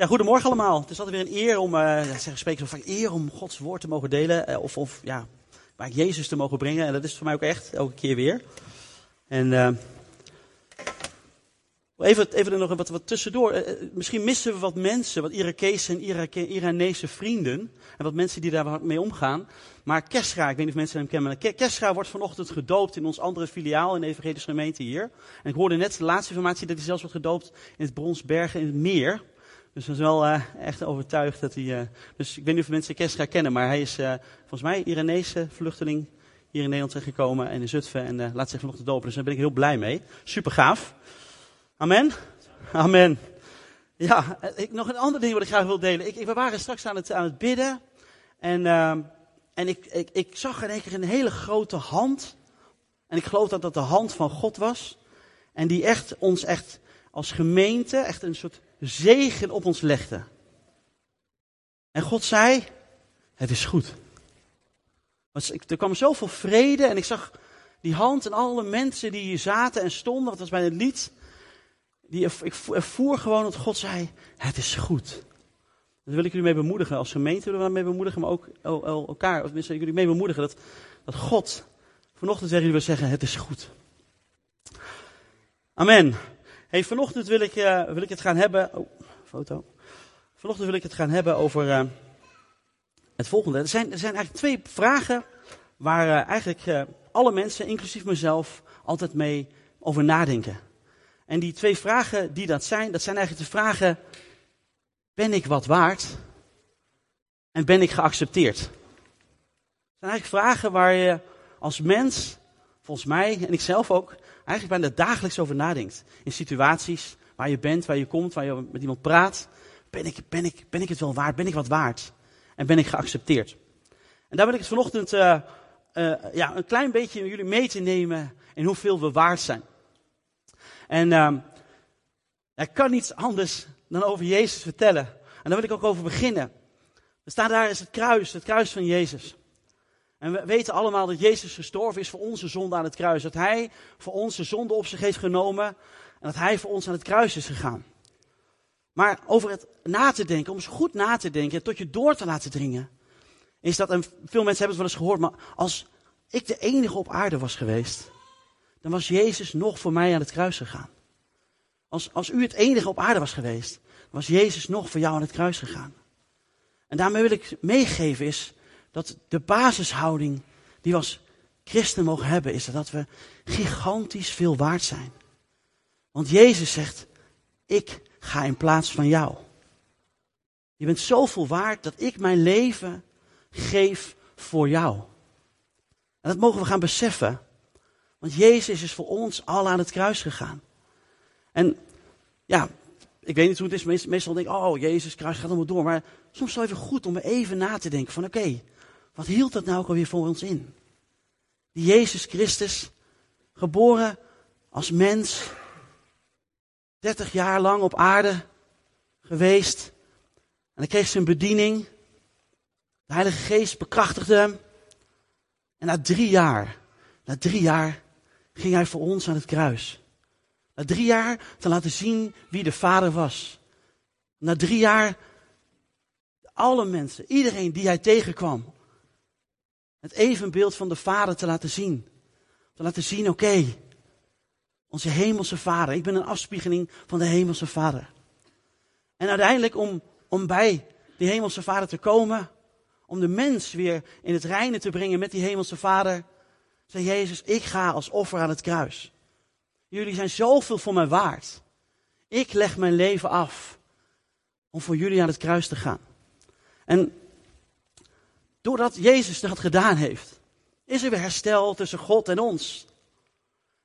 Ja, goedemorgen allemaal. Het is altijd weer een eer om, ja, zeggen spreken zo eer om Gods woord te mogen delen. Uh, of, of ja, waar Jezus te mogen brengen. En dat is voor mij ook echt, elke keer weer. En uh, even, even er nog wat, wat tussendoor. misschien missen we wat mensen, wat Irakese en Irake, Iranese vrienden. En wat mensen die daar mee omgaan. Maar Kesra, ik weet niet of mensen hem kennen. Kesra wordt vanochtend gedoopt in ons andere filiaal in de evangelische gemeente hier. En ik hoorde net de laatste informatie dat hij zelfs wordt gedoopt in het Bronsbergen in het meer. Dus ik was wel uh, echt overtuigd dat hij. Uh, dus ik weet niet of mensen Kestra kennen, maar hij is uh, volgens mij Iranese vluchteling hier in Nederland terechtgekomen en in Zutphen en laat zich vanochtend dopen. Dus daar ben ik heel blij mee. Super gaaf. Amen. Amen. Ja, ik, nog een ander ding wat ik graag wil delen. Ik, we waren straks aan het, aan het bidden en, en ik, ik, ik zag in één keer een hele grote hand. En ik geloof dat dat de hand van God was. En die echt ons echt als gemeente echt een soort zegen op ons legde. En God zei, het is goed. Er kwam zoveel vrede en ik zag die hand en alle mensen die hier zaten en stonden, dat was bij het lied. Die, ik ervoer gewoon dat God zei, het is goed. Daar wil ik jullie mee bemoedigen. Als gemeente willen we mee bemoedigen, maar ook elkaar. Of tenminste, jullie mee bemoedigen dat, dat God vanochtend tegen jullie wil zeggen, het is goed. Amen. Hey, vanochtend wil ik, uh, wil ik het gaan hebben. Oh, foto. Vanochtend wil ik het gaan hebben over uh, het volgende. Er zijn, er zijn eigenlijk twee vragen waar uh, eigenlijk alle mensen, inclusief mezelf, altijd mee over nadenken. En die twee vragen die dat zijn, dat zijn eigenlijk de vragen: ben ik wat waard? En ben ik geaccepteerd? Dat zijn eigenlijk vragen waar je als mens, volgens mij en ik zelf ook, eigenlijk bijna dagelijks over nadenkt. In situaties waar je bent, waar je komt, waar je met iemand praat. Ben ik, ben ik, ben ik het wel waard? Ben ik wat waard? En ben ik geaccepteerd? En daar wil ik het vanochtend uh, uh, ja, een klein beetje jullie mee te nemen in hoeveel we waard zijn. En uh, ik kan niets anders dan over Jezus vertellen. En daar wil ik ook over beginnen. Er staat daar is het kruis, het kruis van Jezus. En we weten allemaal dat Jezus gestorven is voor onze zonde aan het kruis. Dat Hij voor onze zonde op zich heeft genomen. En dat Hij voor ons aan het kruis is gegaan. Maar over het na te denken, om eens goed na te denken, tot je door te laten dringen. Is dat, en veel mensen hebben het wel eens gehoord, maar als ik de enige op aarde was geweest, dan was Jezus nog voor mij aan het kruis gegaan. Als, als u het enige op aarde was geweest, was Jezus nog voor jou aan het kruis gegaan. En daarmee wil ik meegeven is, dat de basishouding die we als christen mogen hebben, is dat we gigantisch veel waard zijn. Want Jezus zegt, ik ga in plaats van jou. Je bent zoveel waard dat ik mijn leven geef voor jou. En dat mogen we gaan beseffen. Want Jezus is voor ons al aan het kruis gegaan. En ja, ik weet niet hoe het is. Meestal denk ik, oh, Jezus kruis gaat allemaal door. Maar soms is het even goed om even na te denken van, oké, wat hield dat nou ook alweer voor ons in? Die Jezus Christus, geboren als mens, 30 jaar lang op aarde geweest. En hij kreeg zijn bediening. De Heilige Geest bekrachtigde hem. En na drie jaar, na drie jaar, ging hij voor ons aan het kruis. Na drie jaar te laten zien wie de Vader was. Na drie jaar, alle mensen, iedereen die hij tegenkwam, het evenbeeld van de Vader te laten zien. Te laten zien, oké, onze hemelse Vader. Ik ben een afspiegeling van de hemelse Vader. En uiteindelijk om, om bij die hemelse Vader te komen, om de mens weer in het reine te brengen met die hemelse Vader, zei Jezus, ik ga als offer aan het kruis. Jullie zijn zoveel voor mij waard. Ik leg mijn leven af om voor jullie aan het kruis te gaan. En Doordat Jezus dat gedaan heeft, is er weer herstel tussen God en ons.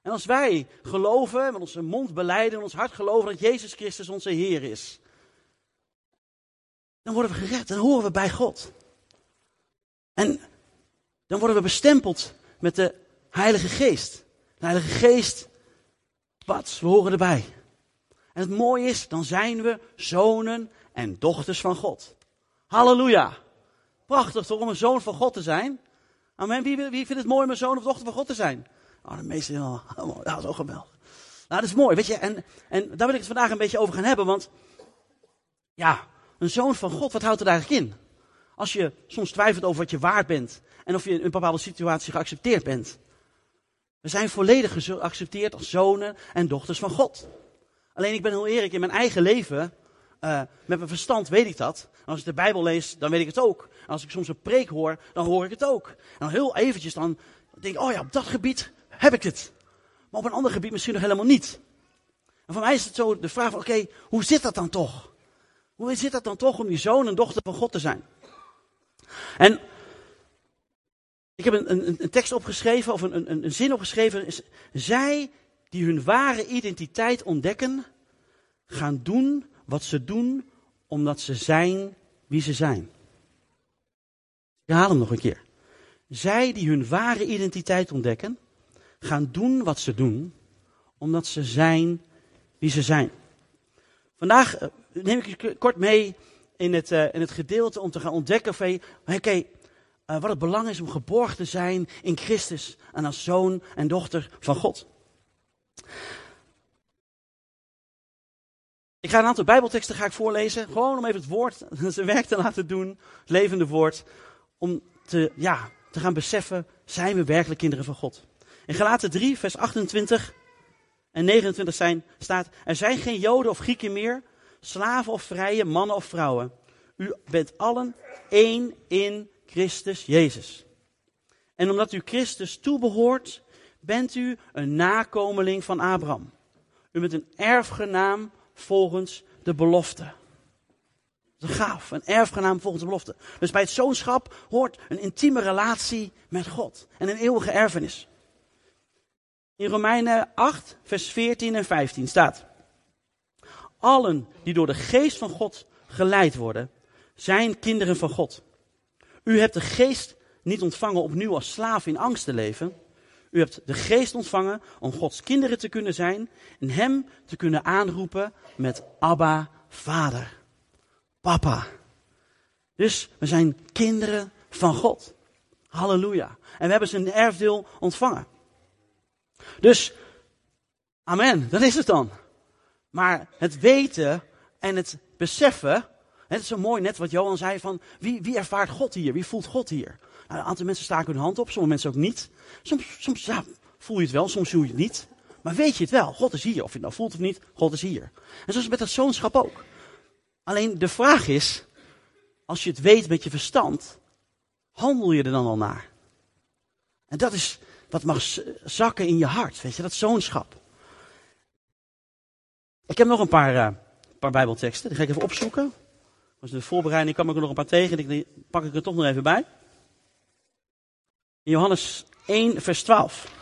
En als wij geloven, met onze mond beleiden, in ons hart geloven dat Jezus Christus onze Heer is, dan worden we gered, dan horen we bij God. En dan worden we bestempeld met de Heilige Geest. De Heilige Geest, wat, we horen erbij. En het mooie is, dan zijn we zonen en dochters van God. Halleluja. Prachtig toch om een zoon van God te zijn? Amen. Wie, wie vindt het mooi om een zoon of dochter van God te zijn? Oh, de meesten, oh, dat is ook geweldig. Nou, dat is mooi, weet je. En, en daar wil ik het vandaag een beetje over gaan hebben, want ja, een zoon van God, wat houdt er eigenlijk in? Als je soms twijfelt over wat je waard bent en of je in een bepaalde situatie geaccepteerd bent. We zijn volledig geaccepteerd als zonen en dochters van God. Alleen ik ben heel eerlijk, in mijn eigen leven, uh, met mijn verstand weet ik dat. Als ik de Bijbel lees, dan weet ik het ook. Als ik soms een preek hoor, dan hoor ik het ook. En dan heel eventjes, dan denk ik, oh ja, op dat gebied heb ik het. Maar op een ander gebied misschien nog helemaal niet. En voor mij is het zo de vraag oké, hoe zit dat dan toch? Hoe zit dat dan toch om die zoon en dochter van God te zijn? En ik heb een, een, een tekst opgeschreven, of een, een, een zin opgeschreven. Zij die hun ware identiteit ontdekken, gaan doen wat ze doen omdat ze zijn wie ze zijn. Ik haal hem nog een keer. Zij die hun ware identiteit ontdekken, gaan doen wat ze doen omdat ze zijn wie ze zijn. Vandaag eh, neem ik je kort mee in het, uh, in het gedeelte om te gaan ontdekken van, oké, uh, wat het belang is om geborgen te zijn in Christus en als zoon en dochter van God. Ik ga een aantal bijbelteksten ga ik voorlezen, gewoon om even het woord zijn werk te laten doen, het levende woord, om te, ja, te gaan beseffen, zijn we werkelijk kinderen van God. In Galaten 3, vers 28 en 29 zijn, staat, er zijn geen Joden of Grieken meer, slaven of vrije, mannen of vrouwen. U bent allen één in Christus Jezus. En omdat u Christus toebehoort, bent u een nakomeling van Abraham. U bent een erfgenaam volgens de belofte. Dat is gaaf, een erfgenaam volgens de belofte. Dus bij het zoonschap hoort een intieme relatie met God en een eeuwige erfenis. In Romeinen 8, vers 14 en 15 staat: Allen die door de geest van God geleid worden, zijn kinderen van God. U hebt de geest niet ontvangen opnieuw als slaaf in angst te leven. U hebt de geest ontvangen om Gods kinderen te kunnen zijn en Hem te kunnen aanroepen met Abba, Vader, Papa. Dus we zijn kinderen van God. Halleluja. En we hebben zijn erfdeel ontvangen. Dus, amen, dat is het dan. Maar het weten en het beseffen, het is zo mooi net wat Johan zei van, wie, wie ervaart God hier? Wie voelt God hier? Nou, een aantal mensen staken hun hand op, sommige mensen ook niet. Soms, soms voel je het wel, soms voel je het niet. Maar weet je het wel, God is hier. Of je het nou voelt of niet, God is hier. En zo is het met dat zoonschap ook. Alleen de vraag is, als je het weet met je verstand, handel je er dan al naar? En dat is wat mag zakken in je hart, weet je, dat zoonschap. Ik heb nog een paar, uh, paar bijbelteksten, die ga ik even opzoeken. Als de voorbereiding kwam ik er nog een paar tegen, die pak ik er toch nog even bij. In Johannes 1, vers 12.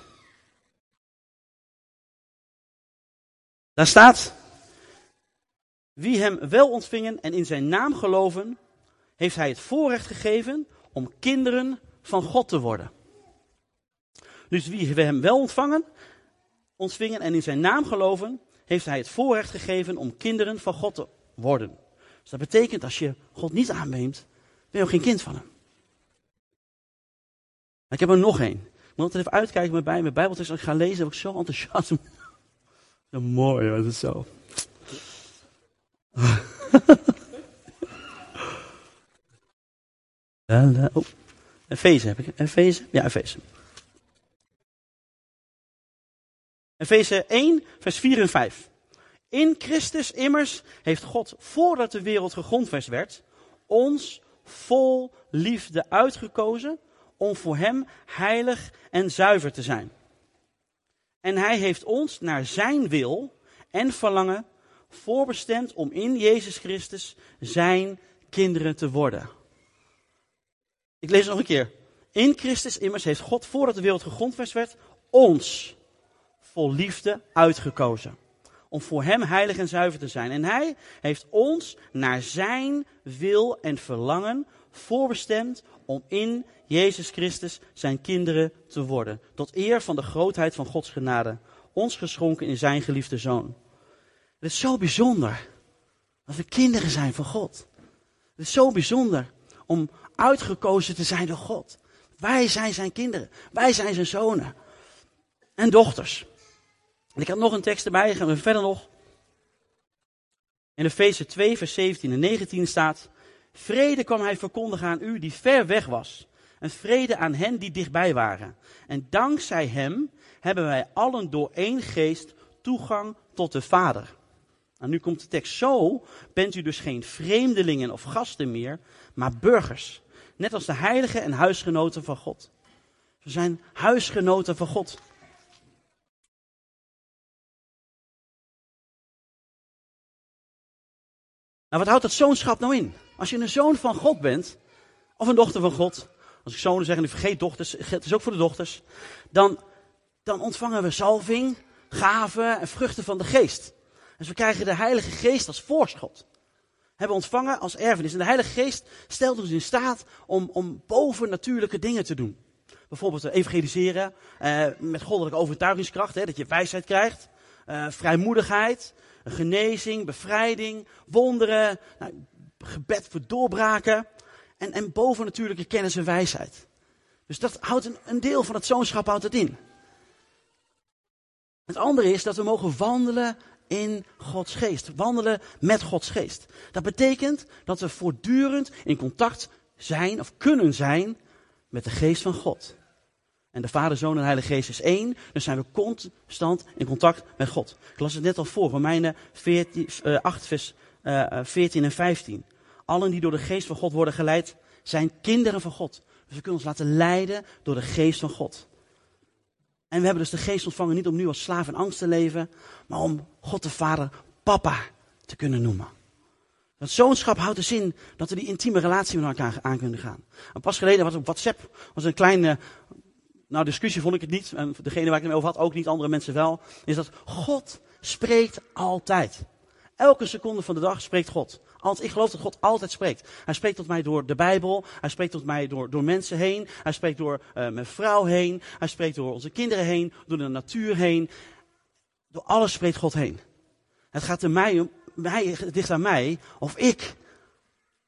Daar staat, wie hem wel ontvingen en in zijn naam geloven, heeft hij het voorrecht gegeven om kinderen van God te worden. Dus wie hem wel ontvangen, ontvingen en in zijn naam geloven, heeft hij het voorrecht gegeven om kinderen van God te worden. Dus dat betekent als je God niet aanneemt, ben je ook geen kind van hem. Ik heb er nog één. Ik moet altijd even uitkijken met bij mijn Bijbeltekst. Als ik ga lezen, heb ik zo enthousiast. Zo mooi, wat is zo. oh, Efeze heb ik. Efeze? Ja, Efeze. Efeze 1, vers 4 en 5. In Christus immers heeft God, voordat de wereld gegrondvest werd, ons vol liefde uitgekozen om voor Hem heilig en zuiver te zijn. En Hij heeft ons naar Zijn wil en verlangen voorbestemd om in Jezus Christus Zijn kinderen te worden. Ik lees het nog een keer. In Christus immers heeft God, voordat de wereld gegrondvest werd, ons vol liefde uitgekozen. Om voor Hem heilig en zuiver te zijn. En Hij heeft ons naar Zijn wil en verlangen voorbestemd om in Jezus Christus zijn kinderen te worden. Tot eer van de grootheid van Gods genade. Ons geschonken in zijn geliefde zoon. Het is zo bijzonder dat we kinderen zijn van God. Het is zo bijzonder om uitgekozen te zijn door God. Wij zijn zijn kinderen. Wij zijn zijn zonen. En dochters. En ik heb nog een tekst erbij, gaan we verder nog. In Efeze 2, vers 17 en 19 staat: Vrede kwam hij verkondigen aan u die ver weg was, en vrede aan hen die dichtbij waren. En dankzij hem hebben wij allen door één geest toegang tot de Vader. En nu komt de tekst: Zo bent u dus geen vreemdelingen of gasten meer, maar burgers. Net als de heiligen en huisgenoten van God. We zijn huisgenoten van God. Nou, wat houdt dat zoonschap nou in? Als je een zoon van God bent, of een dochter van God, als ik zonen zeg en ik vergeet dochters, het is ook voor de dochters, dan, dan ontvangen we salving, gaven en vruchten van de geest. Dus we krijgen de Heilige Geest als voorschot. Hebben ontvangen als erfenis. En de Heilige Geest stelt ons in staat om, om bovennatuurlijke dingen te doen. Bijvoorbeeld evangeliseren eh, met goddelijke overtuigingskracht, hè, dat je wijsheid krijgt. Uh, vrijmoedigheid, genezing, bevrijding, wonderen, nou, gebed voor doorbraken. En, en bovennatuurlijke kennis en wijsheid. Dus dat houdt een, een deel van het zoonschap houdt het in. Het andere is dat we mogen wandelen in Gods geest. Wandelen met Gods geest. Dat betekent dat we voortdurend in contact zijn of kunnen zijn met de geest van God. En de Vader, Zoon en Heilige Geest is één. Dus zijn we constant in contact met God. Ik las het net al voor, Romeinen 14, uh, 8, vers uh, 14 en 15. Allen die door de geest van God worden geleid, zijn kinderen van God. Dus we kunnen ons laten leiden door de geest van God. En we hebben dus de geest ontvangen niet om nu als slaaf in angst te leven, maar om God de Vader papa te kunnen noemen. Dat zoonschap houdt de zin dat we die intieme relatie met elkaar aan kunnen gaan. En pas geleden was op WhatsApp was een kleine nou, discussie vond ik het niet. En degene waar ik het over had, ook niet, andere mensen wel. Is dat God spreekt altijd. Elke seconde van de dag spreekt God. Want ik geloof dat God altijd spreekt. Hij spreekt tot mij door de Bijbel. Hij spreekt tot mij door, door mensen heen. Hij spreekt door uh, mijn vrouw heen. Hij spreekt door onze kinderen heen. Door de natuur heen. Door alles spreekt God heen. Het gaat er mij, het aan mij of ik,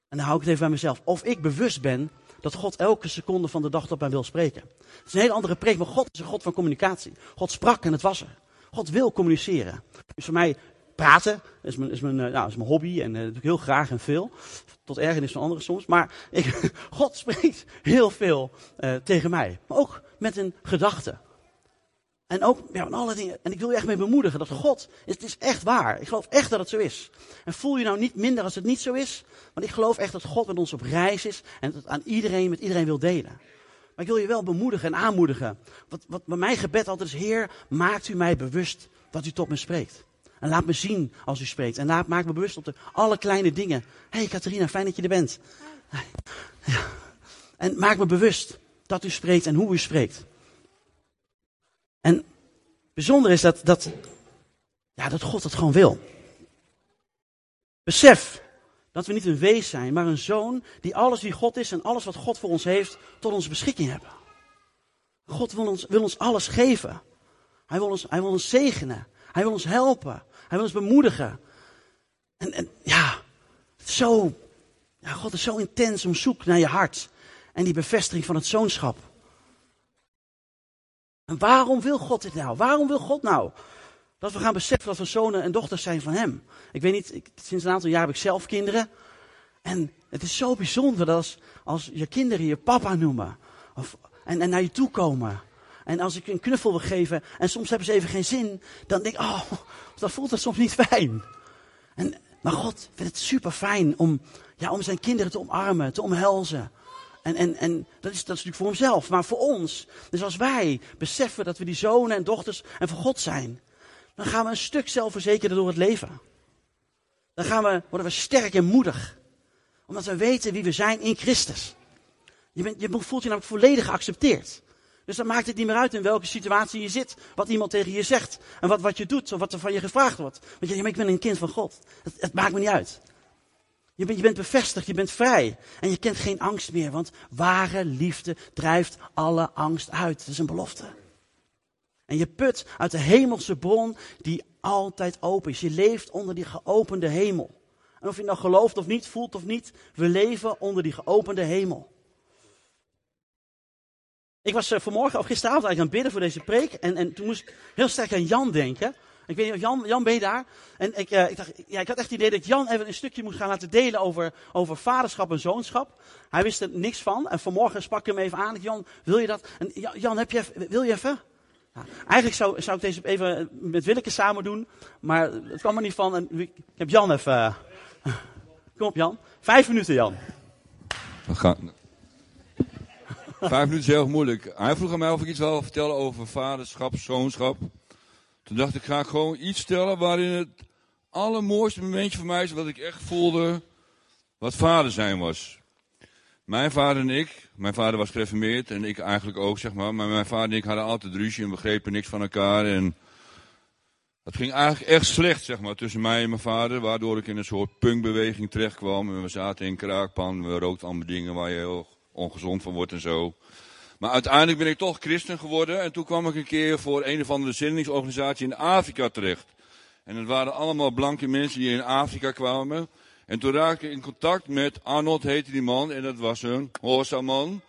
en dan hou ik het even bij mezelf, of ik bewust ben dat God elke seconde van de dag tot mij wil spreken. Het is een hele andere preek, maar God is een God van communicatie. God sprak en het was er. God wil communiceren. Dus voor mij praten is mijn, is mijn, eh, nou, is mijn hobby en uh, doe ik heel graag en veel. Tot ergernis van anderen soms. Maar ik, God spreekt heel veel uh, tegen mij. Maar ook met een gedachte. En ook ja, met alle dingen. En ik wil je echt mee bemoedigen dat God, het is echt waar. Ik geloof echt dat het zo is. En voel je nou niet minder als het niet zo is. Want ik geloof echt dat God met ons op reis is en dat het aan iedereen, met iedereen wil delen. Maar ik wil je wel bemoedigen en aanmoedigen. Wat, wat bij mijn gebed altijd is, Heer, maakt u mij bewust dat u tot me spreekt. En laat me zien als u spreekt. En laat, maak me bewust op de alle kleine dingen. Hé hey, Catharina, fijn dat je er bent. Ja. En maak me bewust dat u spreekt en hoe u spreekt. En bijzonder is dat, dat, ja, dat God het gewoon wil. Besef dat we niet een wees zijn, maar een zoon die alles wie God is en alles wat God voor ons heeft tot onze beschikking hebben. God wil ons, wil ons alles geven. Hij wil ons, hij wil ons zegenen. Hij wil ons helpen. Hij wil ons bemoedigen. En, en ja, zo, ja, God is zo intens om zoek naar je hart. En die bevestiging van het zoonschap. En waarom wil God dit nou? Waarom wil God nou? Dat we gaan beseffen dat we zonen en dochters zijn van Hem. Ik weet niet, sinds een aantal jaar heb ik zelf kinderen. En het is zo bijzonder dat als, als je kinderen je papa noemen. Of, en, en naar je toe komen. En als ik een knuffel wil geven en soms hebben ze even geen zin. Dan denk ik, oh, dat voelt dat soms niet fijn. En, maar God vindt het super fijn om, ja, om zijn kinderen te omarmen, te omhelzen. En, en, en dat, is, dat is natuurlijk voor hemzelf, maar voor ons. Dus als wij beseffen dat we die zonen en dochters en van God zijn, dan gaan we een stuk zelfverzekerder door het leven. Dan gaan we, worden we sterk en moedig. Omdat we weten wie we zijn in Christus. Je, bent, je voelt je namelijk volledig geaccepteerd. Dus dan maakt het niet meer uit in welke situatie je zit, wat iemand tegen je zegt en wat, wat je doet of wat er van je gevraagd wordt. Want je, ik ben een kind van God. Het, het maakt me niet uit. Je bent, je bent bevestigd, je bent vrij. En je kent geen angst meer, want ware liefde drijft alle angst uit. Dat is een belofte. En je put uit de hemelse bron die altijd open is. Je leeft onder die geopende hemel. En of je nou gelooft of niet, voelt of niet, we leven onder die geopende hemel. Ik was uh, vanmorgen of gisteravond eigenlijk aan het bidden voor deze preek. En, en toen moest ik heel sterk aan Jan denken. Ik weet niet of Jan, Jan ben je daar? En ik, uh, ik, dacht, ja, ik had echt het idee dat Jan even een stukje moest gaan laten delen over, over vaderschap en zoonschap. Hij wist er niks van. En vanmorgen sprak ik hem even aan. Jan, wil je dat? En Jan, heb je even, wil je even? Eigenlijk zou, zou ik deze even met Willeke samen doen. Maar het kwam er niet van. En ik heb Jan even... Uh, kom op Jan. Vijf minuten Jan. We gaan... Vijf minuten is heel moeilijk. Hij vroeg aan mij of ik iets wil vertellen over vaderschap, zoonschap. Toen dacht ik, ga ik gewoon iets stellen waarin het allermooiste momentje voor mij is wat ik echt voelde wat vader zijn was. Mijn vader en ik, mijn vader was gereformeerd en ik eigenlijk ook, zeg maar. Maar mijn vader en ik hadden altijd ruzie en begrepen niks van elkaar. En het ging eigenlijk echt slecht, zeg maar, tussen mij en mijn vader. Waardoor ik in een soort punkbeweging terecht kwam. En we zaten in kraakpan, we rookten allemaal dingen waar je heel ongezond van wordt en zo. Maar uiteindelijk ben ik toch christen geworden. En toen kwam ik een keer voor een of andere zendingsorganisatie in Afrika terecht. En het waren allemaal blanke mensen die in Afrika kwamen. En toen raakte ik in contact met Arnold, heette die man. En dat was een man.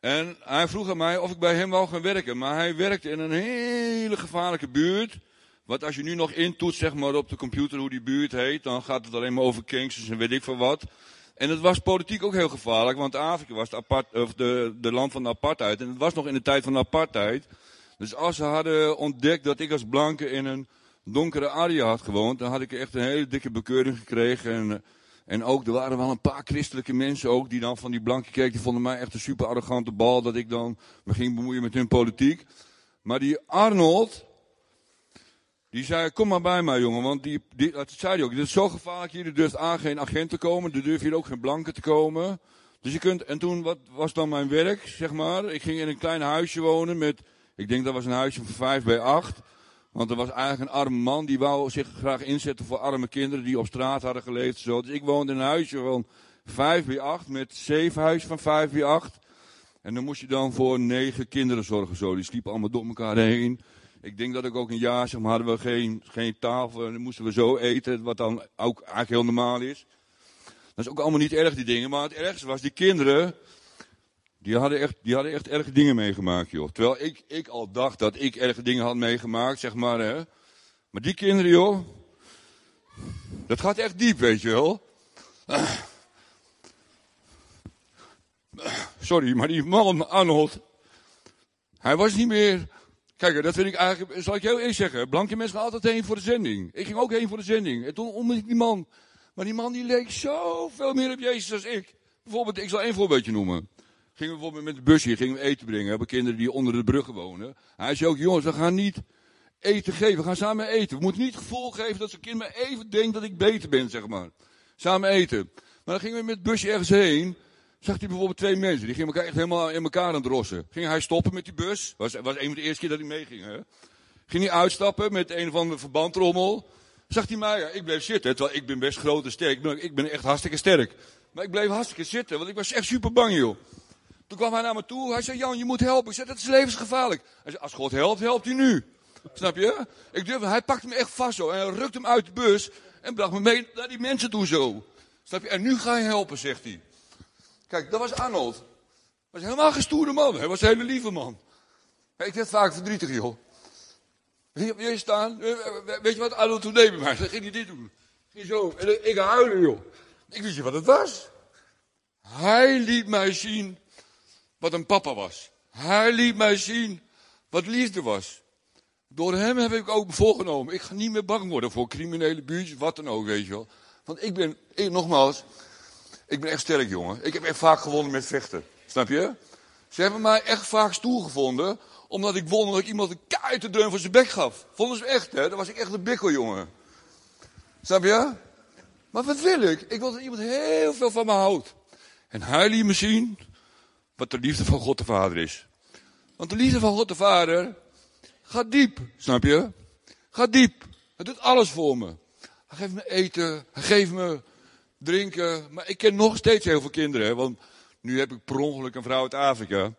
En hij vroeg aan mij of ik bij hem wou gaan werken. Maar hij werkte in een hele gevaarlijke buurt. Wat als je nu nog intoetst zeg maar, op de computer hoe die buurt heet, dan gaat het alleen maar over gangsters en weet ik veel wat. En het was politiek ook heel gevaarlijk, want Afrika was de, apart, of de, de land van de apartheid. En het was nog in de tijd van de apartheid. Dus als ze hadden ontdekt dat ik als blanke in een donkere area had gewoond, dan had ik echt een hele dikke bekeuring gekregen. En, en ook, er waren wel een paar christelijke mensen ook, die dan van die blanke keken, die vonden mij echt een super arrogante bal, dat ik dan me ging bemoeien met hun politiek. Maar die Arnold, die zei, kom maar bij mij jongen, want die, die, dat zei hij ook. Dit is zo gevaarlijk hier, er durft aan geen agent te komen, er durft hier ook geen blanke te komen. Dus je kunt, en toen, wat was dan mijn werk, zeg maar? Ik ging in een klein huisje wonen met, ik denk dat was een huisje van 5 bij 8. Want er was eigenlijk een arme man, die wou zich graag inzetten voor arme kinderen die op straat hadden geleefd. Zo. Dus ik woonde in een huisje van 5 bij 8 met zevenhuis van 5 bij 8. En dan moest je dan voor negen kinderen zorgen. Zo. Die sliepen allemaal door elkaar heen. Ik denk dat ik ook een jaar, zeg maar, hadden we geen, geen tafel. En moesten we zo eten, wat dan ook eigenlijk heel normaal is. Dat is ook allemaal niet erg, die dingen. Maar het ergste was, die kinderen, die hadden echt, die hadden echt erge dingen meegemaakt, joh. Terwijl ik, ik al dacht dat ik erge dingen had meegemaakt, zeg maar, hè. Maar die kinderen, joh. Dat gaat echt diep, weet je wel. Sorry, maar die man, Arnold. Hij was niet meer Kijk, dat vind ik eigenlijk, zal ik heel eerlijk zeggen. Blanke mensen gaan altijd heen voor de zending. Ik ging ook heen voor de zending. En toen ontmoette ik die man. Maar die man die leek zoveel meer op Jezus als ik. Bijvoorbeeld, ik zal één voorbeeldje noemen. Gingen we bijvoorbeeld met de busje, gingen we eten brengen. Hebben kinderen die onder de bruggen wonen. Hij zei ook, jongens, we gaan niet eten geven. We gaan samen eten. We moeten niet het gevoel geven dat zo'n kind me even denkt dat ik beter ben, zeg maar. Samen eten. Maar dan gingen we met het busje ergens heen zag hij bijvoorbeeld twee mensen. Die gingen elkaar echt helemaal in elkaar aan het rossen. Ging hij stoppen met die bus. Was, was een van de eerste keer dat hij meeging. Hè? Ging hij uitstappen met een van de verbandrommel. Zag hij mij, ja, ik bleef zitten. Terwijl ik ben best groot en sterk. Ik ben, ik ben echt hartstikke sterk. Maar ik bleef hartstikke zitten, want ik was echt super bang, joh. Toen kwam hij naar me toe. Hij zei, Jan, je moet helpen. Ik zei, dat is levensgevaarlijk. Hij zei, als God helpt, helpt hij nu. Snap je? Ik durfde, hij pakte me echt vast zo. En rukte hem uit de bus. En bracht me mee naar die mensen toe zo. Snap je? En nu ga je helpen, zegt hij. Kijk, dat was Arnold. Was helemaal geen stoere man. Hij was een hele lieve man. Ik werd vaak verdrietig, joh. Je staan? Weet je wat Arnold toen deed bij mij? Dan ging hij dit doen. Ging zo. En ik huilen, joh. Ik wist je wat het was. Hij liet mij zien wat een papa was. Hij liet mij zien wat liefde was. Door hem heb ik ook voorgenomen. Ik ga niet meer bang worden voor criminele buurtjes, wat dan ook, weet je wel. Want ik ben, nogmaals, ik ben echt sterk, jongen. Ik heb echt vaak gewonnen met vechten. Snap je? Ze hebben mij echt vaak stoel gevonden. Omdat ik won dat ik iemand een kaart te deun voor zijn bek gaf. Vonden ze echt, hè? Dan was ik echt een bikkel, jongen. Snap je? Maar wat wil ik? Ik wil dat iemand heel veel van me houdt. En hij liet me zien wat de liefde van God de Vader is. Want de liefde van God de Vader gaat diep. Snap je? Gaat diep. Hij doet alles voor me. Hij geeft me eten. Hij geeft me drinken. Maar ik ken nog steeds heel veel kinderen. Want nu heb ik per ongeluk een vrouw uit Afrika.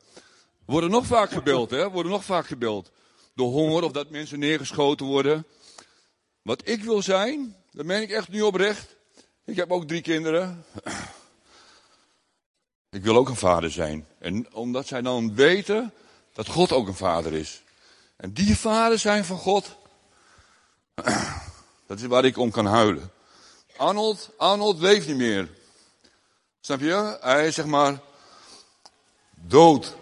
Worden nog vaak gebeld, hè? Worden nog vaak gebeld. Door honger of dat mensen neergeschoten worden. Wat ik wil zijn, dat meen ik echt nu oprecht. Ik heb ook drie kinderen. Ik wil ook een vader zijn. En omdat zij dan weten dat God ook een vader is. En die vader zijn van God, Dat is waar ik om kan huilen. Arnold, Arnold leeft niet meer. Snap je? Hij is zeg maar dood.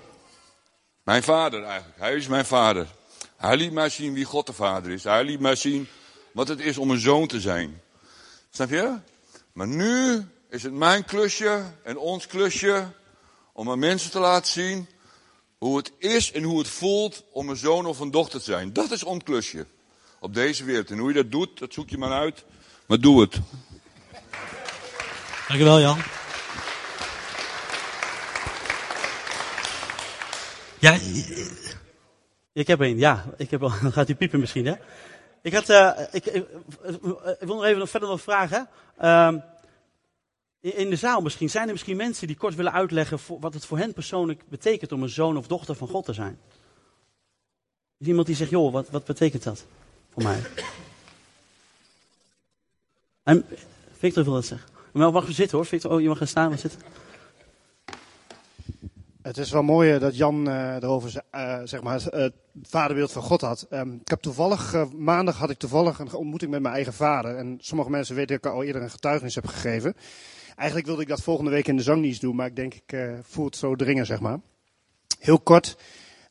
Mijn vader eigenlijk. Hij is mijn vader. Hij liet mij zien wie God de Vader is. Hij liet mij zien wat het is om een zoon te zijn. Snap je? Maar nu is het mijn klusje en ons klusje om aan mensen te laten zien hoe het is en hoe het voelt om een zoon of een dochter te zijn. Dat is ons klusje op deze wereld. En hoe je dat doet, dat zoek je maar uit. Maar doe het. Dankjewel Jan. Ja, ik heb een, ja. Ik heb, dan gaat hij piepen misschien, hè? Ik, had, uh, ik, ik, ik, wil nog even nog verder nog vragen. Uh, in de zaal misschien, zijn er misschien mensen die kort willen uitleggen wat het voor hen persoonlijk betekent om een zoon of dochter van God te zijn? Is iemand die zegt, joh, wat, wat betekent dat voor mij? En Victor wil dat zeggen. Maar mag je zitten hoor, Victor. Oh, je mag gaan staan, zitten. Het is wel mooi eh, dat Jan uh, erover uh, zeg maar, het vaderbeeld van God had. Um, ik heb toevallig, maandag had ik toevallig een ontmoeting met mijn eigen vader. En sommige mensen weten dat ik al eerder een getuigenis heb gegeven. Eigenlijk wilde ik dat volgende week in de zangdienst doen, maar ik denk ik voel het zo dringen, zeg maar. Heel kort.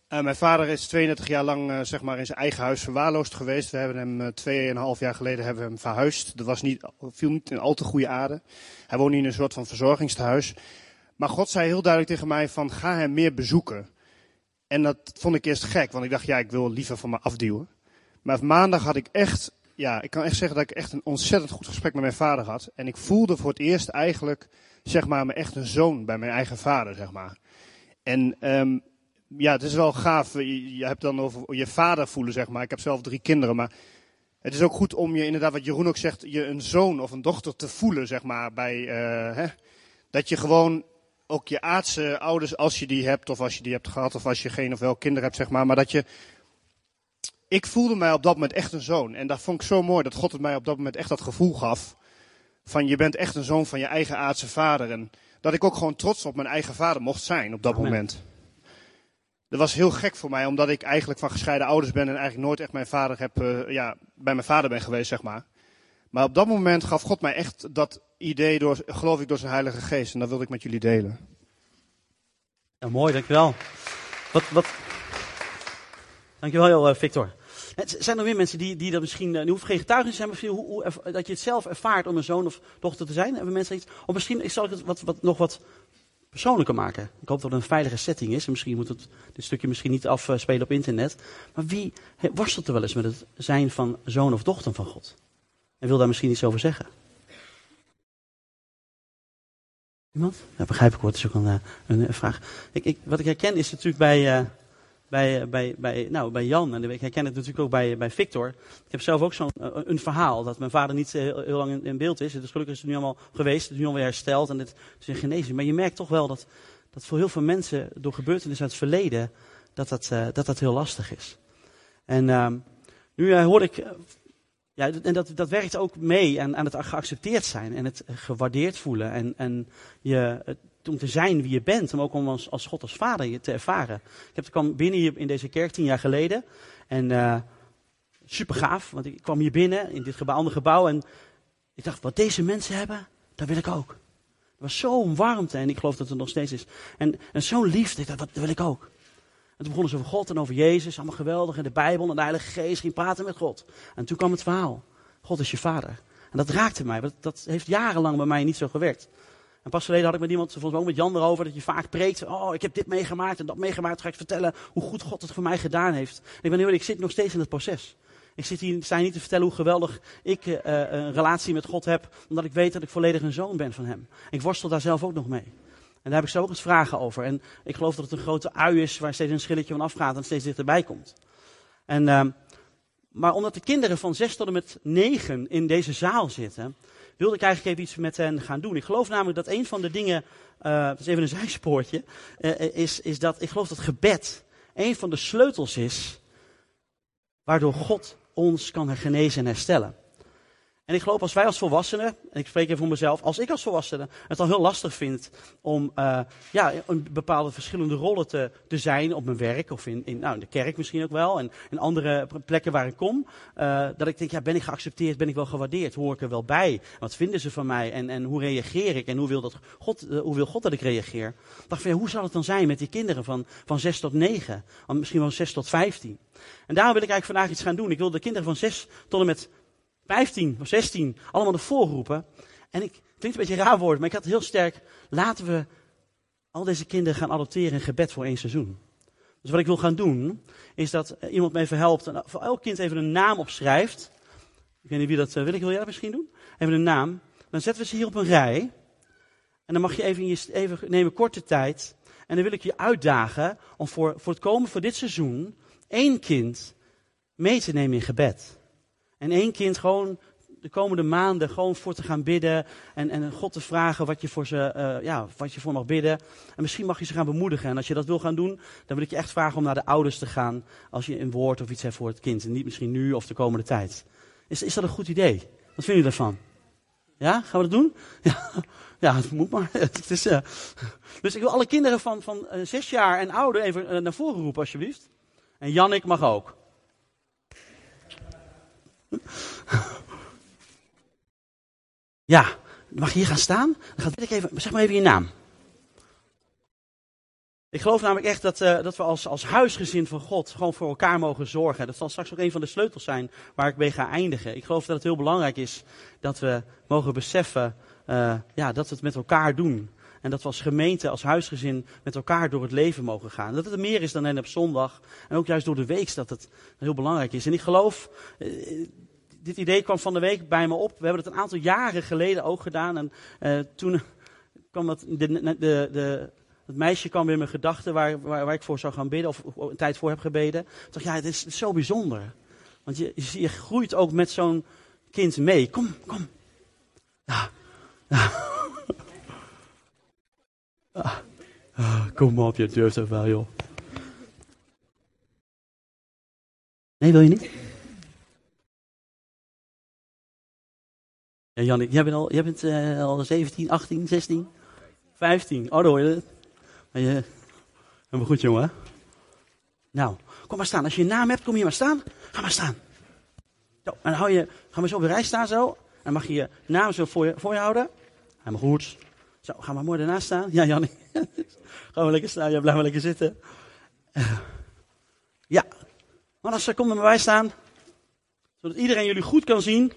Mijn vader is 32 jaar lang zeg maar, in zijn eigen huis verwaarloosd geweest. We hebben hem uh, 2,5 jaar geleden hebben we hem verhuisd. Dat was niet, viel niet in al te goede aarde. Hij woonde in een soort van verzorgingstehuis. Maar God zei heel duidelijk tegen mij van ga hem meer bezoeken. En dat vond ik eerst gek, want ik dacht ja, ik wil liever van me afduwen. Maar maandag had ik echt, ja, ik kan echt zeggen dat ik echt een ontzettend goed gesprek met mijn vader had. En ik voelde voor het eerst eigenlijk, zeg maar, me echt een zoon bij mijn eigen vader, zeg maar. En um, ja, het is wel gaaf. Je, je hebt dan over je vader voelen, zeg maar. Ik heb zelf drie kinderen, maar het is ook goed om je inderdaad, wat Jeroen ook zegt, je een zoon of een dochter te voelen, zeg maar, bij, uh, hè? Dat je gewoon ook je aardse ouders, als je die hebt, of als je die hebt gehad, of als je geen of wel kinderen hebt, zeg maar. Maar dat je. Ik voelde mij op dat moment echt een zoon. En dat vond ik zo mooi dat God het mij op dat moment echt dat gevoel gaf. Van je bent echt een zoon van je eigen aardse vader. En dat ik ook gewoon trots op mijn eigen vader mocht zijn op dat moment. Dat was heel gek voor mij, omdat ik eigenlijk van gescheiden ouders ben en eigenlijk nooit echt mijn vader heb, uh, ja, bij mijn vader ben geweest, zeg maar. Maar op dat moment gaf God mij echt dat idee, door, geloof ik, door zijn Heilige Geest. En dat wilde ik met jullie delen. Ja, mooi, dankjewel. Wat, wat... Dankjewel, uh, Victor. Zijn er weer mensen die, die dat misschien, nu hoeft geen getuigenis zijn, hoe, hoe, dat je het zelf ervaart om een zoon of dochter te zijn? Hebben mensen iets? Of misschien zal ik het wat, wat, nog wat persoonlijker maken. Ik hoop dat het een veilige setting is. En misschien moet het dit stukje misschien niet afspelen op internet. Maar wie worstelt er wel eens met het zijn van zoon of dochter van God? En wil daar misschien iets over zeggen? Iemand? Ja, begrijp ik hoor, het is ook een, eh, een, een vraag. Ik, ik, wat ik herken is natuurlijk bij, uh, bij, bij, bij, nou, bij Jan, en ik herken het natuurlijk ook bij, bij Victor. Ik heb zelf ook zo'n een verhaal, dat mijn vader niet heel, heel lang in, beeld is. Dus gelukkig is het nu allemaal geweest, het is nu alweer hersteld en het is in genezing. Maar je merkt toch wel dat, dat voor heel veel mensen door gebeurtenissen uit het verleden, dat dat, dat, dat heel lastig is. En uh, nu hoorde ik ja, en dat, dat werkt ook mee aan, aan het geaccepteerd zijn en het gewaardeerd voelen. En, en je, om te zijn wie je bent, maar ook om als, God als vader je te ervaren. Ik heb, kwam binnen hier in deze kerk tien jaar geleden. En uh, super gaaf, want ik kwam hier binnen in dit gebouw, andere gebouw. En ik dacht, wat deze mensen hebben, dat wil ik ook. Er was zo'n warmte en ik geloof dat het nog steeds is. En, en zo'n liefde, ik dat wil ik ook. En toen begonnen ze over God en over Jezus, allemaal geweldig. En de Bijbel en de Heilige Geest ging praten met God. En toen kwam het verhaal. God is je vader. En dat raakte mij. Dat, dat heeft jarenlang bij mij niet zo gewerkt. En pas geleden had ik met iemand, volgens mij ook met Jan erover, dat je vaak preekt. Oh, ik heb dit meegemaakt en dat meegemaakt. Ga ik vertellen hoe goed God het voor mij gedaan heeft. En ik ben heel ik zit nog steeds in het proces. Ik zit hier, sta hier niet te vertellen hoe geweldig ik uh, een relatie met God heb, omdat ik weet dat ik volledig een zoon ben van Hem. Ik worstel daar zelf ook nog mee. En daar heb ik zo ook eens vragen over. En ik geloof dat het een grote ui is waar steeds een schilletje van afgaat en steeds dichterbij komt. En, uh, maar omdat de kinderen van 6 tot en met 9 in deze zaal zitten, wilde ik eigenlijk even iets met hen gaan doen. Ik geloof namelijk dat een van de dingen, uh, is even een zijspoortje, uh, is, is dat ik geloof dat gebed een van de sleutels is waardoor God ons kan genezen en herstellen. En ik geloof als wij als volwassenen, en ik spreek even voor mezelf, als ik als volwassene het al heel lastig vind om uh, ja, een bepaalde verschillende rollen te, te zijn op mijn werk of in, in, nou, in de kerk misschien ook wel en in andere plekken waar ik kom, uh, dat ik denk, ja, ben ik geaccepteerd, ben ik wel gewaardeerd, hoor ik er wel bij, wat vinden ze van mij en, en hoe reageer ik en hoe wil, dat God, uh, hoe wil God dat ik reageer? Ik dacht van, ja, hoe zal het dan zijn met die kinderen van, van 6 tot 9, misschien wel 6 tot 15? En daarom wil ik eigenlijk vandaag iets gaan doen. Ik wil de kinderen van 6 tot en met 15 of 16, allemaal de voorroepen. En ik, het klinkt een beetje raar woord, maar ik had heel sterk, laten we al deze kinderen gaan adopteren in gebed voor één seizoen. Dus wat ik wil gaan doen, is dat iemand me even helpt en voor elk kind even een naam opschrijft. Ik weet niet wie dat uh, wil. Ik wil jij dat misschien doen? Even een naam. Dan zetten we ze hier op een rij. En dan mag je even, je, even nemen korte tijd. En dan wil ik je uitdagen om voor, voor het komen voor dit seizoen één kind mee te nemen in gebed. En één kind gewoon de komende maanden gewoon voor te gaan bidden. En, en God te vragen wat je, voor ze, uh, ja, wat je voor mag bidden. En misschien mag je ze gaan bemoedigen. En als je dat wil gaan doen, dan wil ik je echt vragen om naar de ouders te gaan. Als je een woord of iets hebt voor het kind. En niet misschien nu of de komende tijd. Is, is dat een goed idee? Wat vinden jullie daarvan? Ja, gaan we dat doen? Ja, ja het moet maar. Het is, uh... Dus ik wil alle kinderen van, van uh, zes jaar en ouder even naar voren roepen, alsjeblieft. En Jannik mag ook. Ja, mag je hier gaan staan? Dan ik even, zeg maar even je naam. Ik geloof namelijk echt dat, uh, dat we als, als huisgezin van God gewoon voor elkaar mogen zorgen. Dat zal straks ook een van de sleutels zijn waar ik mee ga eindigen. Ik geloof dat het heel belangrijk is dat we mogen beseffen uh, ja, dat we het met elkaar doen. En dat we als gemeente, als huisgezin met elkaar door het leven mogen gaan. Dat het meer is dan alleen op zondag. En ook juist door de week dat het heel belangrijk is. En ik geloof, uh, dit idee kwam van de week bij me op. We hebben het een aantal jaren geleden ook gedaan. En uh, toen kwam dat, de, de, de, het meisje kwam weer in mijn gedachten waar, waar, ik voor zou gaan bidden. Of, een tijd voor heb gebeden. Ik dacht, ja, het is, zo bijzonder. Want je, je, groeit ook met zo'n kind mee. Kom, kom. Ja. Ah, ah, kom op, je durft het wel, joh. Nee, wil je niet? Ja, Jannik, jij bent al, jij bent, uh, al 17, 18, 16, 15. Oh, hoor. Maar je, helemaal goed, jongen. Nou, kom maar staan. Als je een naam hebt, kom hier maar staan. Ga maar staan. Zo, en dan hou je, ga maar zo op de rij staan zo. En dan mag je je naam zo voor je, voor je houden. Helemaal goed. Zo, ga maar mooi ernaast staan. Ja, Jannik. ga maar lekker staan. Ja, blijf maar lekker zitten. Ja. Maar als ze kom er maar bij staan. Zodat iedereen jullie goed kan zien.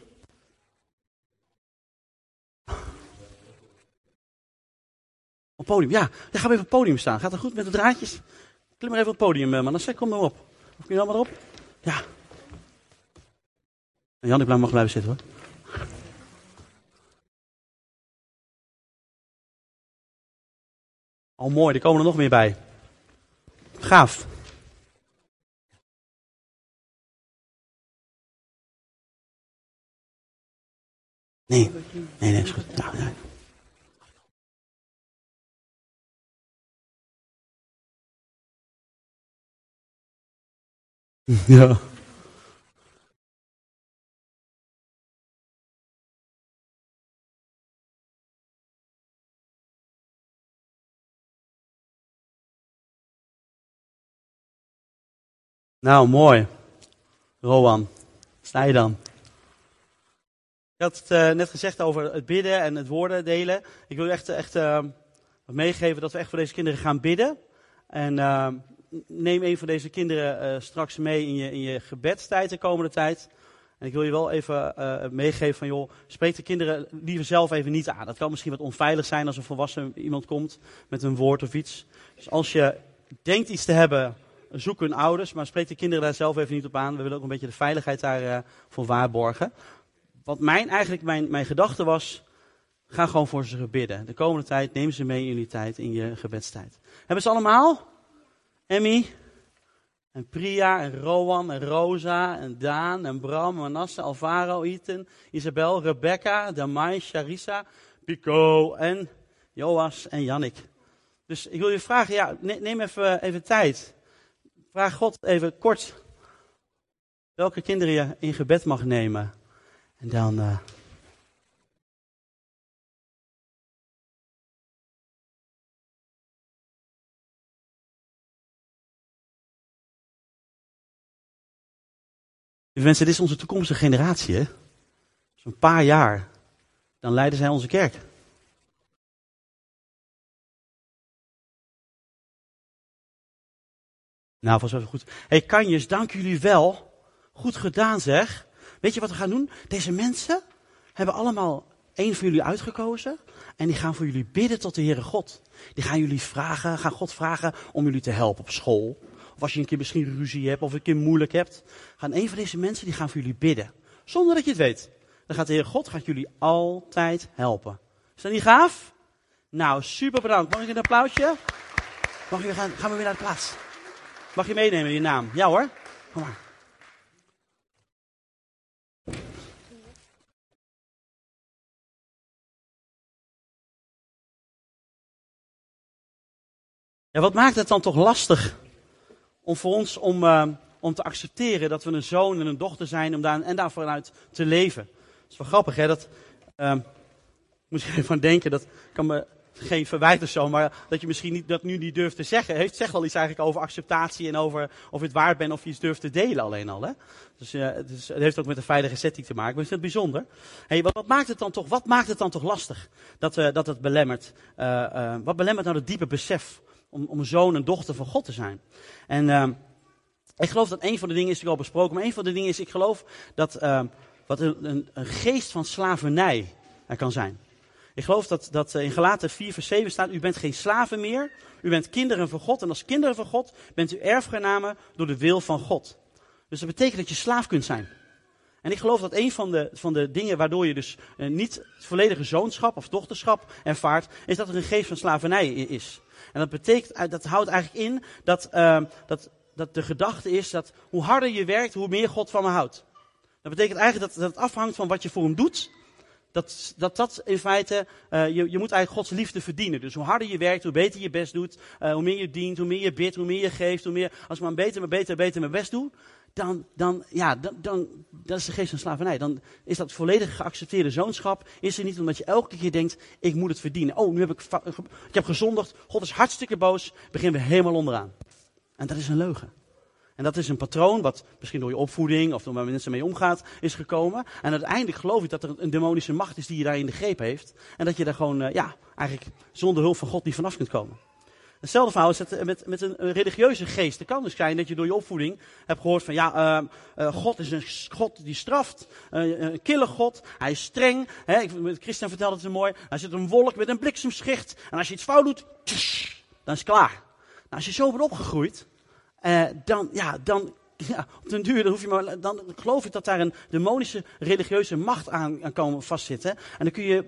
Podium, ja. Dan gaan we even op het podium staan. Gaat het goed met de draadjes? Klim maar even op het podium, man. Dan zeg kom maar op. Of kun je allemaal op? Ja. En Jan, ik mag blijven zitten hoor. Al mooi, er komen er nog meer bij. Gaaf. Nee, nee, nee, is goed. Nou. Ja. Nou, mooi. Rowan, sta je dan? Ik had het uh, net gezegd over het bidden en het woorden delen. Ik wil echt, echt uh, meegeven dat we echt voor deze kinderen gaan bidden. En neem een van deze kinderen uh, straks mee in je, in je gebedstijd de komende tijd. En ik wil je wel even uh, meegeven van, joh, spreek de kinderen liever zelf even niet aan. Dat kan misschien wat onveilig zijn als een volwassen iemand komt met een woord of iets. Dus als je denkt iets te hebben, zoek hun ouders, maar spreek de kinderen daar zelf even niet op aan. We willen ook een beetje de veiligheid daarvoor uh, voor waarborgen. Wat mijn, eigenlijk mijn, mijn gedachte was, ga gewoon voor ze bidden. De komende tijd, neem ze mee in jullie tijd, in je gebedstijd. Hebben ze allemaal? Emmy, en Priya, en Rowan, en Rosa, en Daan, en Bram, Manasse, Alvaro, Ethan, Isabel, Rebecca, Damai, Charissa, Pico en Joas en Jannik. Dus ik wil je vragen, ja, neem even, even tijd. Vraag God even kort welke kinderen je in gebed mag nemen. En dan uh, mensen, dit is onze toekomstige generatie. Hè? Zo'n paar jaar, dan leiden zij onze kerk. Nou, was even goed. hey, kanjes, dank jullie wel. Goed gedaan zeg. Weet je wat we gaan doen? Deze mensen hebben allemaal één van jullie uitgekozen. En die gaan voor jullie bidden tot de Heere God. Die gaan jullie vragen, gaan God vragen om jullie te helpen op school. Of als je een keer misschien ruzie hebt of een keer moeilijk hebt. Gaan een van deze mensen, die gaan voor jullie bidden. Zonder dat je het weet. Dan gaat de Heer God gaat jullie altijd helpen. Is dat niet gaaf? Nou, super bedankt. Mag ik een applausje? Mag je gaan, gaan we weer naar de plaats. Mag je meenemen je naam? Ja hoor. Kom maar. Ja, wat maakt het dan toch lastig om voor ons om, uh, om te accepteren dat we een zoon en een dochter zijn om daar, en daar vanuit te leven? Dat is wel grappig, hè? Dat, uh, moet je even denken, dat kan me geen verwijt zo, maar dat je misschien niet, dat nu niet durft te zeggen, heeft, zegt wel iets eigenlijk over acceptatie en over of je het waard bent of je iets durft te delen alleen al. Hè? Dus, uh, het, heeft ook met een veilige setting te maken, maar is dat bijzonder. Hey, wat, wat, maakt het dan toch, wat maakt het dan toch lastig dat, dat het belemmert? Wat belemmert nou het diepe besef om, om zoon en dochter van God te zijn? En ik geloof dat een van de dingen is, ik al besproken, maar een van de dingen is, ik geloof dat wat een, een, geest van slavernij er kan zijn. Ik geloof dat, dat in Galaten 4 vers 7 staat, u bent geen slaven meer, u bent kinderen van God. En als kinderen van God bent u erfgenamen door de wil van God. Dus dat betekent dat je slaaf kunt zijn. En ik geloof dat een van de, van de dingen waardoor je dus uh, niet het volledige zoonschap of dochterschap ervaart, is dat er een geest van slavernij is. En dat betekent, dat houdt eigenlijk in dat, uh, dat, dat de gedachte is dat hoe harder je werkt, hoe meer God van me houdt. Dat betekent eigenlijk dat, dat het afhangt van wat je voor hem doet, dat, dat dat in feite, uh, je, je moet eigenlijk Gods liefde verdienen. Dus hoe harder je werkt, hoe beter je best doet, hoe meer je dient, hoe meer je bidt, hoe meer je geeft, hoe meer, als ik maar beter, maar beter, beter mijn best doe, dan, dan, ja, dan, dan, dat is de geest van slavernij. Dan is dat volledig geaccepteerde zoonschap, is er niet omdat je elke keer denkt, ik moet het verdienen. Oh, nu heb ik, ik heb gezondigd, God is hartstikke boos, beginnen we helemaal onderaan. En dat is een leugen. En dat is een patroon wat misschien door je opvoeding of door waar mensen mee omgaat is gekomen. En uiteindelijk geloof ik dat er een demonische macht is die je daar in de greep heeft. En dat je daar gewoon, uh, ja, eigenlijk zonder hulp van God niet vanaf kunt komen. Hetzelfde verhaal is het met, met een, religieuze geest. Het kan dus zijn dat je door je opvoeding hebt gehoord van ja, uh, uh, God is een God die straft. Een kille God. Hij is streng. Hè, Christian vertelde het zo mooi. Hij zit een wolk met een bliksemschicht. En als je iets fout doet, dan is het klaar. Nou, als je zo bent opgegroeid, dan, ja, dan, ja, op den duur, dan, hoef je maar, dan geloof ik dat daar een demonische religieuze macht aan, aan komen vastzitten. En dan kun je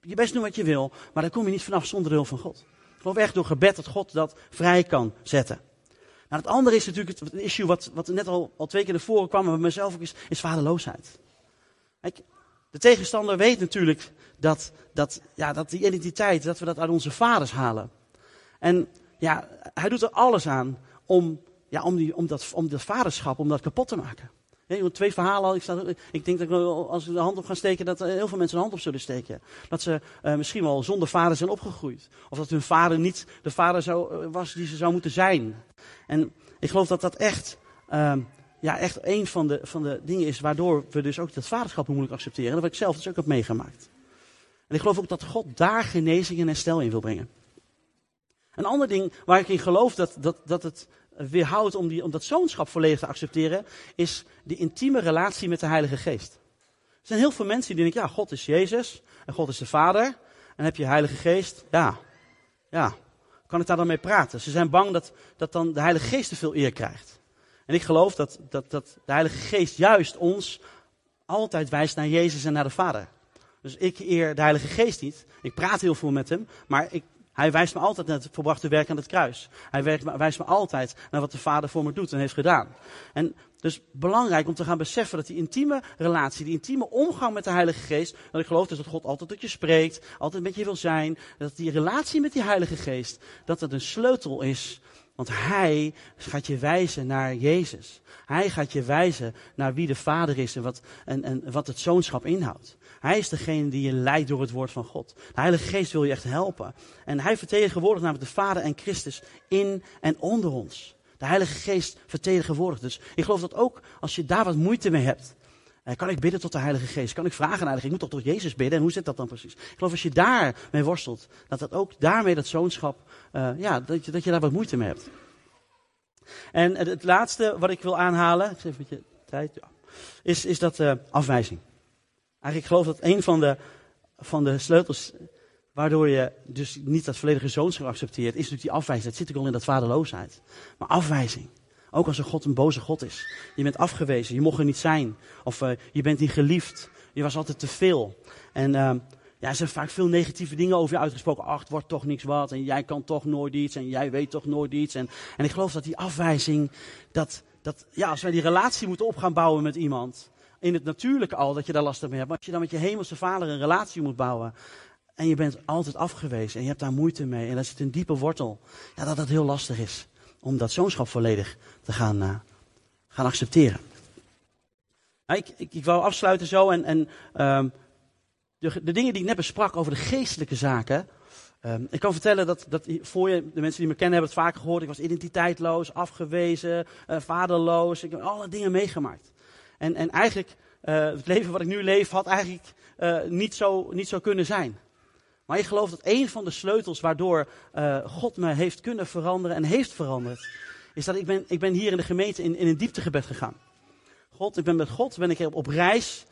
je best doen wat je wil, maar dan kom je niet vanaf zonder de hulp van God. Geloof echt door gebed dat God dat vrij kan zetten. Nou, het andere is natuurlijk het, issue wat, wat net al, al twee keer naar voren kwam, en bij mezelf ook is, is vaderloosheid. Kijk, de tegenstander weet natuurlijk dat, dat, ja, dat die identiteit, dat we dat uit onze vaders halen. En ja, hij doet er alles aan om, ja, om, die, om, dat, om dat vaderschap, om dat kapot te maken. Twee verhalen. Ik, ik denk dat als we de hand op gaan steken, dat heel veel mensen de hand op zullen steken. Dat ze uh, misschien wel zonder vader zijn opgegroeid. Of dat hun vader niet de vader zou, was die ze zou moeten zijn. En ik geloof dat dat echt, uh, ja, echt een van de, van de dingen is waardoor we dus ook dat vaderschap moeilijk accepteren. En dat ik zelf dus ook heb meegemaakt. En ik geloof ook dat God daar genezing en herstel in wil brengen. Een ander ding waar ik in geloof dat, dat, dat het weerhoudt om, die, dat zoonschap volledig te accepteren, is de intieme relatie met de Heilige Geest. Er zijn heel veel mensen die denken, ja, God is Jezus en God is de Vader. En heb je Heilige Geest, ja, ja, kan ik daar dan mee praten? Ze zijn bang dat, dat dan de Heilige Geest te veel eer krijgt. En ik geloof dat, dat, dat de Heilige Geest juist ons altijd wijst naar Jezus en naar de Vader. Dus ik eer de Heilige Geest niet. Ik praat heel veel met hem, maar ik hij wijst me altijd naar het volbrachte werk aan het kruis. Hij wijst me altijd naar wat de Vader voor me doet en heeft gedaan. En dus belangrijk om te gaan beseffen dat die intieme relatie, die intieme omgang met de Heilige Geest, dat ik geloof dus dat God altijd tot je spreekt, altijd met je wil zijn, dat die relatie met die Heilige Geest, dat het een sleutel is want hij gaat je wijzen naar Jezus. Hij gaat je wijzen naar wie de Vader is en wat, en wat het zoonschap inhoudt. Hij is degene die je leidt door het woord van God. De Heilige Geest wil je echt helpen. En hij vertegenwoordigt namelijk de Vader en Christus in en onder ons. De Heilige Geest vertegenwoordigt. Dus ik geloof dat ook als je daar wat moeite mee hebt. eh, Kan ik bidden tot de Heilige Geest? Kan ik vragen aan de? Ik moet toch tot Jezus bidden? En hoe zit dat dan precies? Ik geloof als je daarmee worstelt, dat dat ook daarmee dat zoonschap, eh, ja, dat je, dat je daar wat moeite mee hebt. En het, laatste wat ik wil aanhalen, ik zeg even met je tijd, ja, is, is dat eh, afwijzing. Eigenlijk ik geloof dat een van de, van de sleutels waardoor je dus niet dat volledige zoonschap accepteert, is natuurlijk die afwijzing. Dat zit ook al in dat vaderloosheid. Maar afwijzing. Ook als een God een boze God is. Je bent afgewezen, je mocht er niet zijn. Of uh, je bent niet geliefd. Je was altijd te veel. En uh, ja, er zijn vaak veel negatieve dingen over je uitgesproken. Ach, het wordt toch niks wat. En jij kan toch nooit iets. En jij weet toch nooit iets. En, en ik geloof dat die afwijzing, dat, dat ja, als wij die relatie moeten op gaan bouwen met iemand. In het natuurlijke al, dat je daar last mee hebt. Maar als je dan met je hemelse vader een relatie moet bouwen. En je bent altijd afgewezen. En je hebt daar moeite mee. En daar zit een diepe wortel. Ja, dat het heel lastig is. Om dat zoonschap volledig te gaan, uh, gaan accepteren. Nou, ik, ik, ik wou afsluiten zo. En, en um, de, de, dingen die ik net besprak over de geestelijke zaken. Um, ik kan vertellen dat, dat voor je, de mensen die me kennen hebben het vaak gehoord. Ik was identiteitloos, afgewezen, uh, vaderloos. Ik heb alle dingen meegemaakt. En, en eigenlijk, uh, het leven wat ik nu leef had eigenlijk uh, niet, zo, niet zo kunnen zijn. Maar ik geloof dat een van de sleutels waardoor uh, God me heeft kunnen veranderen en heeft veranderd, is dat ik ben, ik ben hier in de gemeente in, in een dieptegebed gegaan. God, ik ben met God, ben ik op, op reis,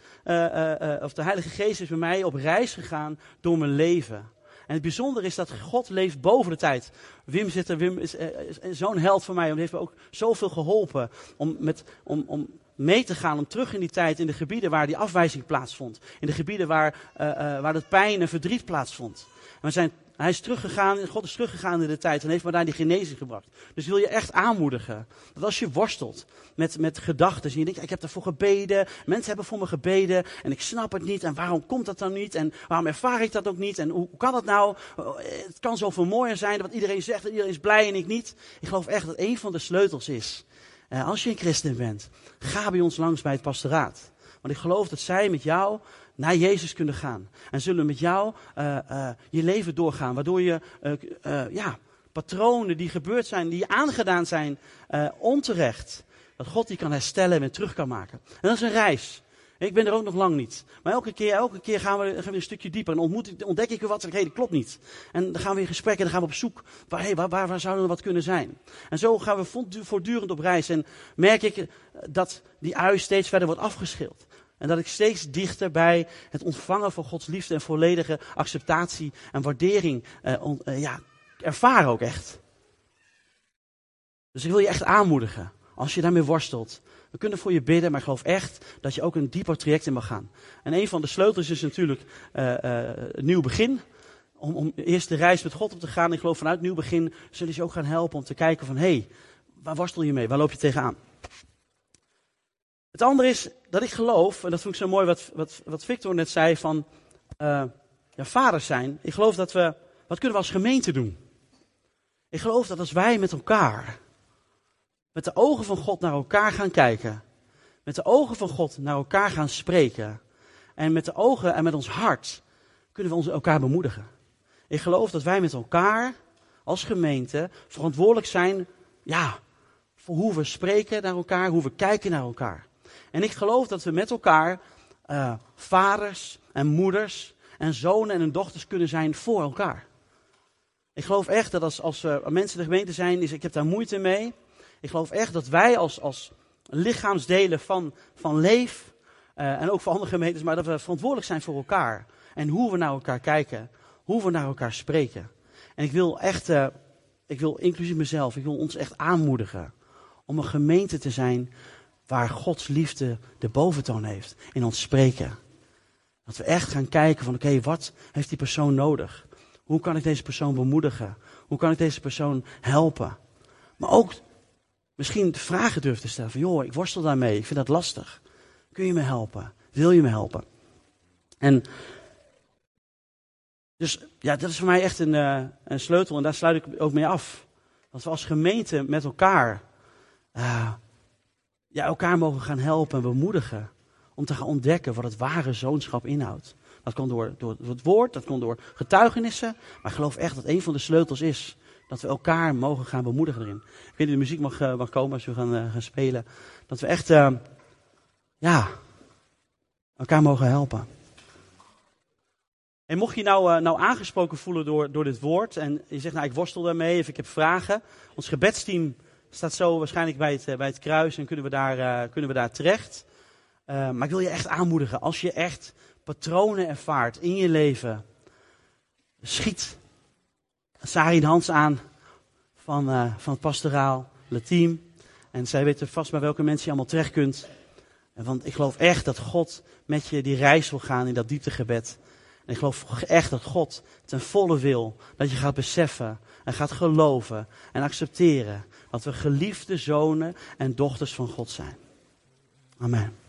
of de Heilige Geest is bij mij op reis gegaan door mijn leven. En het bijzondere is dat God leeft boven de tijd. Wim zit er, Wim is, is zo'n held voor mij. Hij heeft me ook zoveel geholpen om, met, om, om mee te gaan, om terug in die tijd, in de gebieden waar die afwijzing plaatsvond. In de gebieden waar, uh, waar het pijn en verdriet plaatsvond. En we zijn, hij is teruggegaan, God is teruggegaan in de tijd en heeft me daar die genezing gebracht. Dus wil je echt aanmoedigen, dat als je worstelt met, met gedachten, en je denkt, ik heb ervoor gebeden, mensen hebben voor me gebeden, en ik snap het niet, en waarom komt dat dan niet, en waarom ervaar ik dat ook niet, en hoe, kan dat nou? Het kan zoveel mooier zijn, wat iedereen zegt, en iedereen is blij en ik niet. Ik geloof echt dat een van de sleutels is, als je een christen bent, ga bij ons langs bij het pastoraat. Want ik geloof dat zij met jou naar Jezus kunnen gaan. En zullen met jou uh, uh, je leven doorgaan. Waardoor je ja, patronen die gebeurd zijn, die aangedaan zijn, onterecht. Dat God die kan herstellen en weer terug kan maken. En dat is een reis. Ik ben er ook nog lang niet. Maar elke keer, elke keer gaan we, een stukje dieper. En ontmoet, ontdek ik weer wat. Hey, dat klopt niet. En dan gaan we in gesprek en dan gaan we op zoek. Waar, hey, waar, waar, zou er wat kunnen zijn? En zo gaan we voortdurend op reis. En merk ik dat die ui steeds verder wordt afgeschild. En dat ik steeds dichter bij het ontvangen van Gods liefde en volledige acceptatie en waardering on, uh, ja, ervaar ook echt. Dus ik wil je echt aanmoedigen. Als je daarmee worstelt. We kunnen voor je bidden, maar ik geloof echt dat je ook een dieper traject in mag gaan. En een van de sleutels is natuurlijk uh, uh, een nieuw begin. Om, om eerst de reis met God op te gaan. Ik geloof vanuit nieuw begin zullen ze je ook gaan helpen om te kijken van... hé, hey, waar worstel je mee? Waar loop je tegenaan? Het andere is dat ik geloof, en dat vond ik zo mooi wat, wat, wat Victor net zei van... Uh, ja, vaders zijn. Ik geloof dat we... Wat kunnen we als gemeente doen? Ik geloof dat als wij met elkaar met de ogen van God naar elkaar gaan kijken. Met de ogen van God naar elkaar gaan spreken. En met de ogen en met ons hart kunnen we ons elkaar bemoedigen. Ik geloof dat wij met elkaar als gemeente verantwoordelijk zijn, ja, voor hoe we spreken naar elkaar, hoe we kijken naar elkaar. En ik geloof dat we met elkaar uh, vaders en moeders en zonen en dochters kunnen zijn voor elkaar. Ik geloof echt dat als, als uh, mensen de gemeente zijn, ik heb daar moeite mee. Ik geloof echt dat wij als, als lichaamsdelen van, van Leef, uh, en ook voor andere gemeentes, maar dat we verantwoordelijk zijn voor elkaar. En hoe we naar elkaar kijken, hoe we naar elkaar spreken. En ik wil echt, uh, ik wil inclusief mezelf, ik wil ons echt aanmoedigen om een gemeente te zijn waar Gods liefde de boventoon heeft in ons spreken. Dat we echt gaan kijken van oké, wat heeft die persoon nodig? Hoe kan ik deze persoon bemoedigen? Hoe kan ik deze persoon helpen? Maar ook misschien vragen durven te stellen van joh, ik worstel daarmee, ik vind dat lastig. Kun je me helpen? Wil je me helpen? En dus ja, dat is voor mij echt een, uh, een sleutel en daar sluit ik ook mee af. Dat we als gemeente met elkaar uh, ja, elkaar mogen gaan helpen en bemoedigen om te gaan ontdekken wat het ware zoonschap inhoudt. Dat kan door, door het woord, dat kan door getuigenissen, maar ik geloof echt dat een van de sleutels is Dat we elkaar mogen gaan bemoedigen erin. Ik weet niet, de muziek mag, uh, mag komen als we gaan, uh, gaan spelen. Dat we echt, uh, ja, elkaar mogen helpen. En mocht je nou, nou aangesproken voelen door, door dit woord en je zegt, nou ik worstel daarmee of ik heb vragen. Ons gebedsteam staat zo waarschijnlijk bij het, bij het kruis en kunnen we daar, kunnen we daar terecht. maar ik wil je echt aanmoedigen, als je echt patronen ervaart in je leven, schiet Sari Hans aan van, uh, van het pastoraal, het team. En zij weten vast bij welke mensen je allemaal terecht kunt. Want ik geloof echt dat God met je die reis wil gaan in dat dieptegebed. En ik geloof echt dat God ten volle wil dat je gaat beseffen en gaat geloven en accepteren dat we geliefde zonen en dochters van God zijn. Amen.